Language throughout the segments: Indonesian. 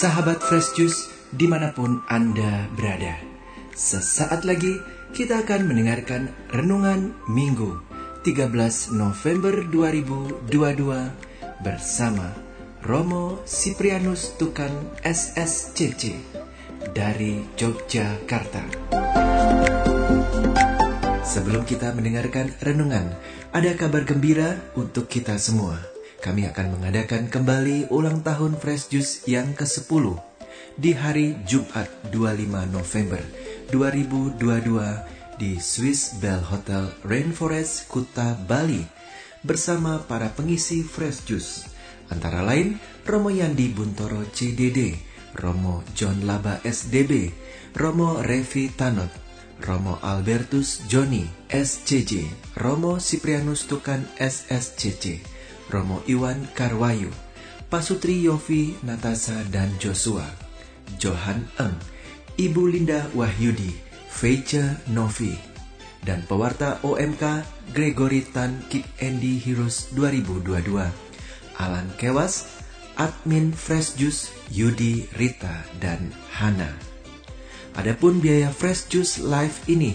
sahabat Fresh Juice di mana pun Anda berada. Sesaat lagi kita akan mendengarkan Renungan Minggu 13 November 2022 bersama Romo Siprianus Tukan SSCC dari Yogyakarta. Sebelum kita mendengarkan renungan, ada kabar gembira untuk kita semua kami akan mengadakan kembali ulang tahun Fresh Juice yang ke-10 di hari Jumat 25 November 2022 di Swiss Bell Hotel Rainforest Kuta Bali bersama para pengisi Fresh Juice. Antara lain Romo Yandi Buntoro CDD, Romo John Laba SDB, Romo Revi Tanot, Romo Albertus Joni SCJ, Romo Siprianus Tukan SSCC, Romo Iwan Karwayu, Pasutri Yofi Natasa dan Joshua, Johan Eng, Ibu Linda Wahyudi, Feice Novi, dan pewarta OMK Gregory Tan Kip Andy Heroes 2022, Alan Kewas, admin Fresh Juice Yudi Rita dan Hana. Adapun biaya Fresh Juice Live ini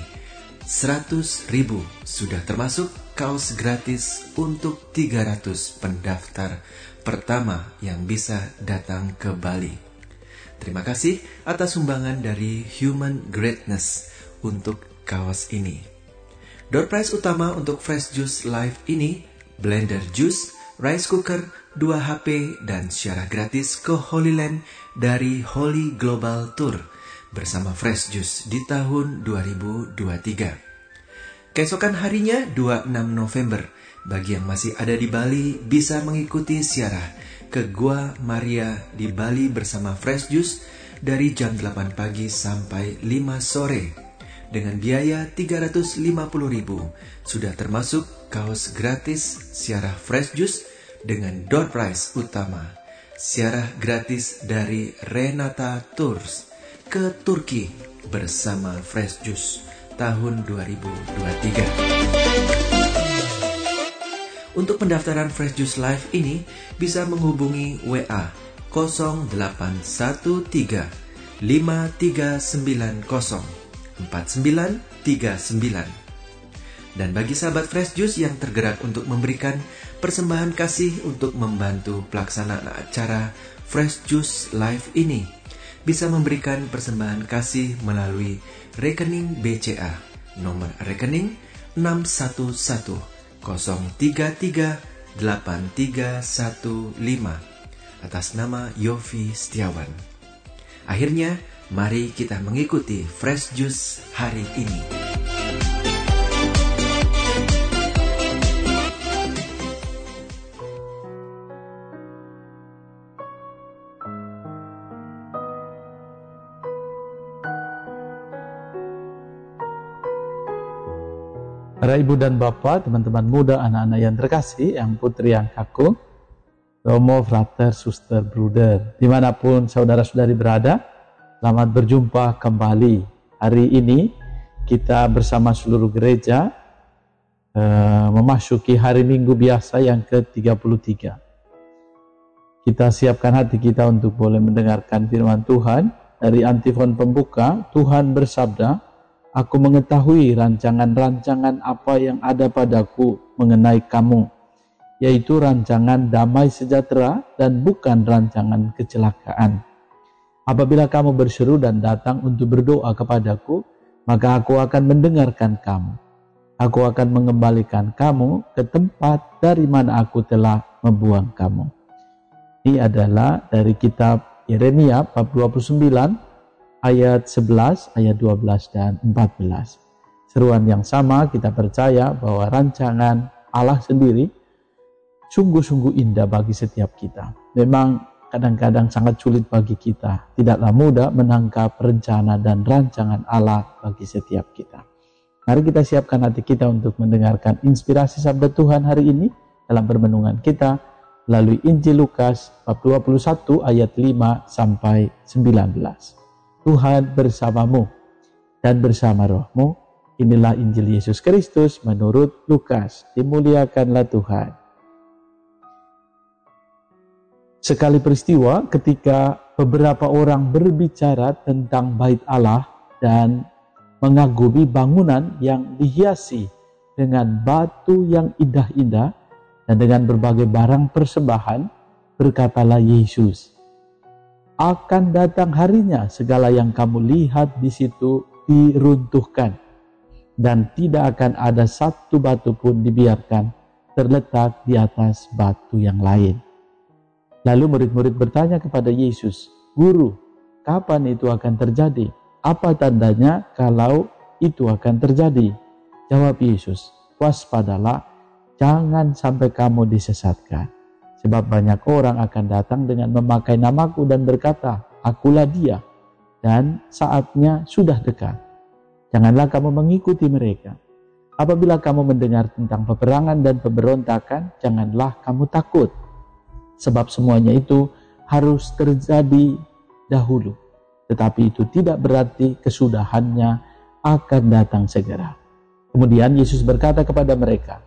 100 ribu sudah termasuk kaos gratis untuk 300 pendaftar pertama yang bisa datang ke Bali. Terima kasih atas sumbangan dari Human Greatness untuk kaos ini. Door prize utama untuk Fresh Juice Live ini, blender juice, rice cooker, 2 HP, dan secara gratis ke Holy Land dari Holy Global Tour bersama Fresh Juice di tahun 2023. Keesokan harinya 26 November, bagi yang masih ada di Bali bisa mengikuti siarah ke Gua Maria di Bali bersama Fresh Juice dari jam 8 pagi sampai 5 sore. Dengan biaya 350.000 sudah termasuk kaos gratis siarah Fresh Juice dengan door prize utama. Siarah gratis dari Renata Tours ke Turki bersama Fresh Juice tahun 2023. Untuk pendaftaran Fresh Juice Live ini bisa menghubungi WA 0813 5390 4939. Dan bagi sahabat Fresh Juice yang tergerak untuk memberikan persembahan kasih untuk membantu pelaksanaan acara Fresh Juice Live ini, bisa memberikan persembahan kasih melalui rekening BCA nomor rekening 6110338315 atas nama Yofi Setiawan. Akhirnya, mari kita mengikuti Fresh Juice hari ini. Para ibu dan bapak, teman-teman muda, anak-anak yang terkasih, yang putri yang kaku, Romo, Frater, Suster, Bruder, di mana pun saudara-saudari berada, selamat berjumpa kembali. Hari ini kita bersama seluruh gereja uh, memasuki hari Minggu biasa yang ke-33. Kita siapkan hati kita untuk boleh mendengarkan firman Tuhan dari antifon pembuka, Tuhan bersabda, Aku mengetahui rancangan-rancangan apa yang ada padaku mengenai kamu, yaitu rancangan damai sejahtera dan bukan rancangan kecelakaan. Apabila kamu berseru dan datang untuk berdoa kepadaku, maka aku akan mendengarkan kamu. Aku akan mengembalikan kamu ke tempat dari mana aku telah membuang kamu. Ini adalah dari kitab Yeremia bab 29 ayat 11, ayat 12 dan 14. Seruan yang sama kita percaya bahwa rancangan Allah sendiri sungguh-sungguh indah bagi setiap kita. Memang kadang-kadang sangat sulit bagi kita, tidaklah mudah menangkap rencana dan rancangan Allah bagi setiap kita. Mari kita siapkan hati kita untuk mendengarkan inspirasi sabda Tuhan hari ini dalam permenungan kita melalui Injil Lukas bab 21 ayat 5 sampai 19. Tuhan bersamamu dan bersama rohmu. Inilah Injil Yesus Kristus menurut Lukas. Dimuliakanlah Tuhan. Sekali peristiwa ketika beberapa orang berbicara tentang bait Allah dan mengagumi bangunan yang dihiasi dengan batu yang indah-indah dan dengan berbagai barang persembahan, berkatalah Yesus, akan datang harinya segala yang kamu lihat di situ diruntuhkan dan tidak akan ada satu batu pun dibiarkan terletak di atas batu yang lain. Lalu murid-murid bertanya kepada Yesus, Guru, kapan itu akan terjadi? Apa tandanya kalau itu akan terjadi? Jawab Yesus, waspadalah, jangan sampai kamu disesatkan. Sebab banyak orang akan datang dengan memakai namaku dan berkata, akulah dia. Dan saatnya sudah dekat. Janganlah kamu mengikuti mereka. Apabila kamu mendengar tentang peperangan dan pemberontakan, janganlah kamu takut. Sebab semuanya itu harus terjadi dahulu. Tetapi itu tidak berarti kesudahannya akan datang segera. Kemudian Yesus berkata kepada mereka,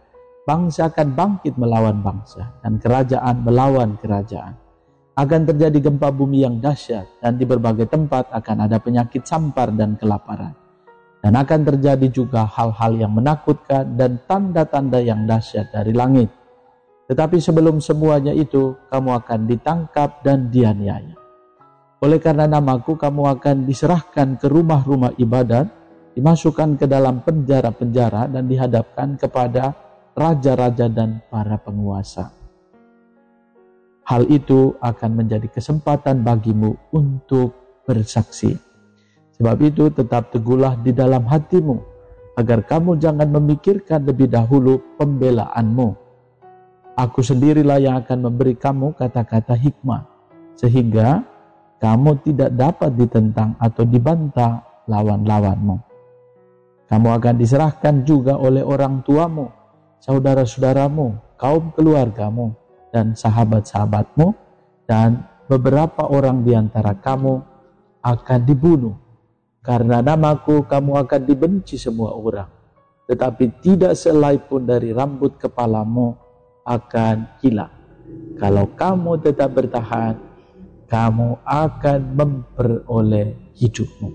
bangsa akan bangkit melawan bangsa dan kerajaan melawan kerajaan. Akan terjadi gempa bumi yang dahsyat dan di berbagai tempat akan ada penyakit sampar dan kelaparan. Dan akan terjadi juga hal-hal yang menakutkan dan tanda-tanda yang dahsyat dari langit. Tetapi sebelum semuanya itu, kamu akan ditangkap dan dianiaya. Oleh karena namaku, kamu akan diserahkan ke rumah-rumah ibadat dimasukkan ke dalam penjara-penjara dan dihadapkan kepada raja-raja dan para penguasa. Hal itu akan menjadi kesempatan bagimu untuk bersaksi. Sebab itu tetap teguhlah di dalam hatimu, agar kamu jangan memikirkan lebih dahulu pembelaanmu. Aku sendirilah yang akan memberi kamu kata-kata hikmah, sehingga kamu tidak dapat ditentang atau dibantah lawan-lawanmu. Kamu akan diserahkan juga oleh orang tuamu, saudara-saudaramu, kaum keluargamu, dan sahabat-sahabatmu, dan beberapa orang di antara kamu akan dibunuh. Karena namaku kamu akan dibenci semua orang, tetapi tidak selai pun dari rambut kepalamu akan hilang. Kalau kamu tetap bertahan, kamu akan memperoleh hidupmu.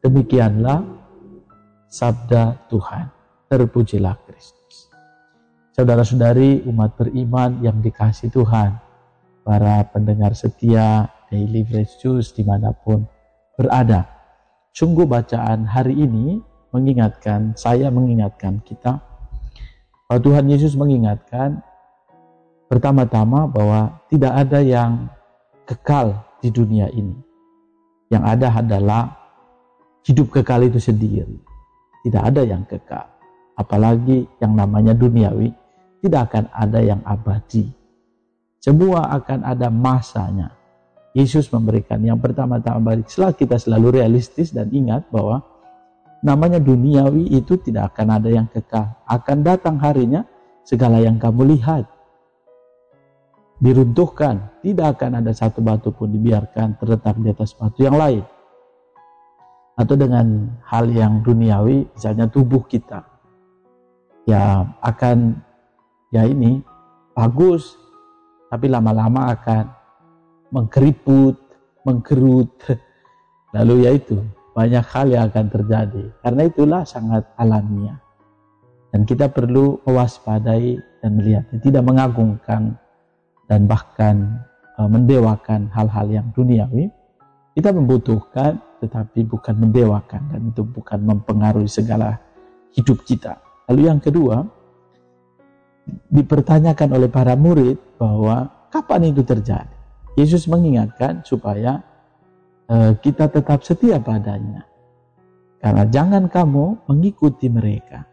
Demikianlah sabda Tuhan. Terpujilah Kristus. Saudara-saudari umat beriman yang dikasih Tuhan, para pendengar setia Daily Fresh Juice di mana pun berada. Sungguh bacaan hari ini mengingatkan, saya mengingatkan kita, bahwa Tuhan Yesus mengingatkan pertama-tama bahwa tidak ada yang kekal di dunia ini. Yang ada adalah hidup kekal itu sendiri. Tidak ada yang kekal. Apalagi yang namanya duniawi, tidak akan ada yang abadi. Semua akan ada masanya. Yesus memberikan yang pertama-tama balik. Setelah kita selalu realistis dan ingat bahwa namanya duniawi itu tidak akan ada yang kekal. Akan datang harinya segala yang kamu lihat diruntuhkan. Tidak akan ada satu batu pun dibiarkan terletak di atas batu yang lain atau dengan hal yang duniawi misalnya tubuh kita ya akan ya ini bagus. Tapi lama-lama akan mengkeriput mengkerut. Lalu ya itu banyak hal yang akan terjadi. Karena itulah sangat alamiah. Dan kita perlu mewaspadai dan melihatnya. Tidak mengagungkan dan bahkan uh, mendewakan hal-hal yang duniawi. Kita membutuhkan tetapi bukan mendewakan. Dan itu bukan mempengaruhi segala hidup kita. Lalu yang kedua, dipertanyakan oleh para murid bahwa kapan itu terjadi. Yesus mengingatkan supaya uh, kita tetap setia padanya. Karena jangan kamu mengikuti mereka.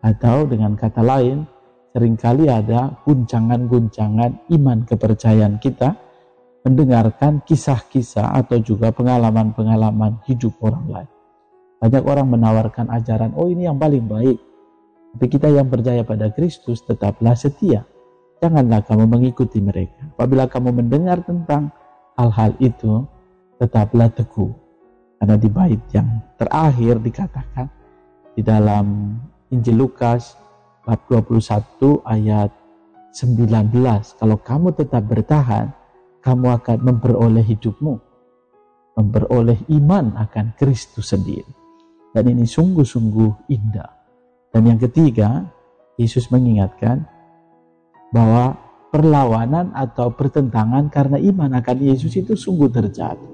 Atau dengan kata lain, sering kali ada guncangan-guncangan iman kepercayaan kita mendengarkan kisah-kisah atau juga pengalaman-pengalaman hidup orang lain. Banyak orang menawarkan ajaran, oh ini yang paling baik. Tapi kita yang percaya pada Kristus tetaplah setia. Janganlah kamu mengikuti mereka. Apabila kamu mendengar tentang hal-hal itu, tetaplah teguh. Karena di bait yang terakhir dikatakan di dalam Injil Lukas bab 21 ayat 19, kalau kamu tetap bertahan, kamu akan memperoleh hidupmu, memperoleh iman akan Kristus sendiri. Dan ini sungguh-sungguh indah. Dan yang ketiga, Yesus mengingatkan bahwa perlawanan atau pertentangan karena iman akan Yesus itu sungguh terjadi.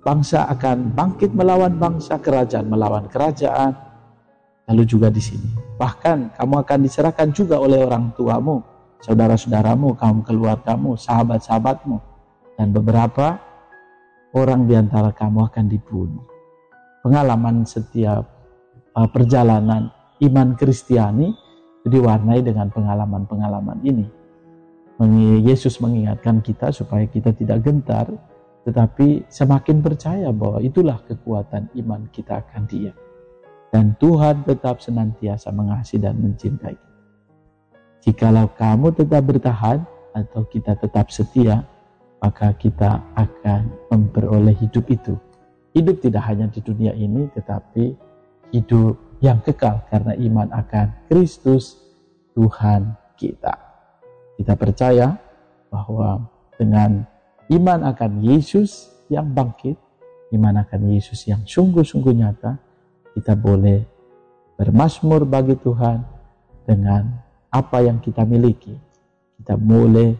Bangsa akan bangkit melawan bangsa, kerajaan melawan kerajaan. Lalu juga di sini, bahkan kamu akan diserahkan juga oleh orang tuamu, saudara-saudaramu, kaum keluargamu, sahabat-sahabatmu, dan beberapa orang di antara kamu akan dibunuh. Pengalaman setiap perjalanan iman Kristiani diwarnai dengan pengalaman-pengalaman ini. Yesus mengingatkan kita supaya kita tidak gentar, tetapi semakin percaya bahwa itulah kekuatan iman kita akan Dia. Dan Tuhan tetap senantiasa mengasihi dan mencintai kita. Jikalau kamu tetap bertahan atau kita tetap setia, maka kita akan memperoleh hidup itu. Hidup tidak hanya di dunia ini, tetapi hidup yang kekal karena iman akan Kristus Tuhan kita. Kita percaya bahwa dengan iman akan Yesus yang bangkit, iman akan Yesus yang sungguh-sungguh nyata, kita boleh bermasmur bagi Tuhan dengan apa yang kita miliki. Kita boleh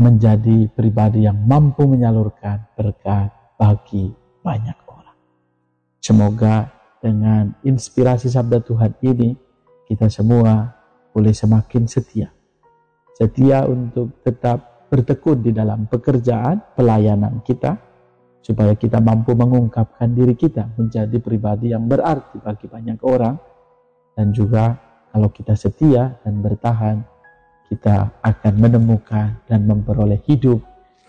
menjadi pribadi yang mampu menyalurkan berkat bagi banyak orang. Semoga dengan inspirasi sabda Tuhan ini, kita semua boleh semakin setia. Setia untuk tetap bertekun di dalam pekerjaan, pelayanan kita, supaya kita mampu mengungkapkan diri kita menjadi pribadi yang berarti bagi banyak orang, dan juga kalau kita setia dan bertahan, kita akan menemukan dan memperoleh hidup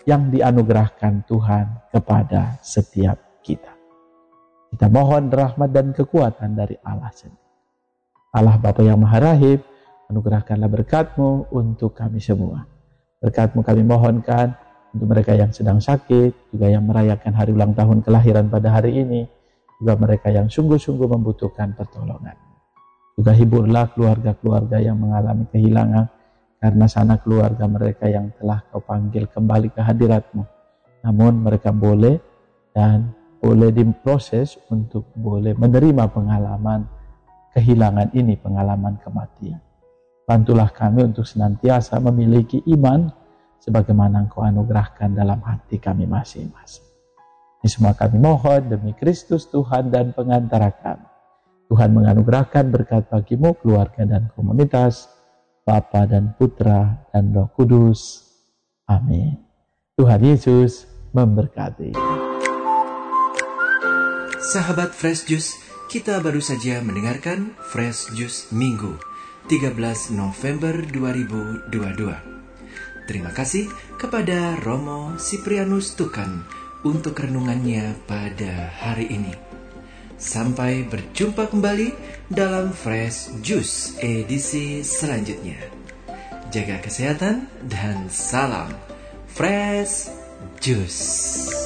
yang dianugerahkan Tuhan kepada setiap kita. Kita mohon rahmat dan kekuatan dari Allah sendiri. Allah Bapa yang Maha Rahim, anugerahkanlah berkatmu untuk kami semua. Berkatmu kami mohonkan untuk mereka yang sedang sakit, juga yang merayakan hari ulang tahun kelahiran pada hari ini, juga mereka yang sungguh-sungguh membutuhkan pertolongan. Juga hiburlah keluarga-keluarga yang mengalami kehilangan karena sana keluarga mereka yang telah kau panggil kembali ke hadiratmu. Namun mereka boleh dan boleh diproses untuk boleh menerima pengalaman kehilangan ini, pengalaman kematian. Bantulah kami untuk senantiasa memiliki iman sebagaimana Engkau anugerahkan dalam hati kami masing-masing. Ini semua kami mohon demi Kristus Tuhan dan pengantara kami. Tuhan menganugerahkan berkat bagimu, keluarga dan komunitas, Bapa dan Putra dan Roh Kudus. Amin. Tuhan Yesus memberkati. Sahabat Fresh Juice, kita baru saja mendengarkan Fresh Juice Minggu 13 November 2022. Terima kasih kepada Romo Siprianus Tukan untuk renungannya pada hari ini. Sampai berjumpa kembali dalam Fresh Juice edisi selanjutnya. Jaga kesehatan dan salam Fresh Juice.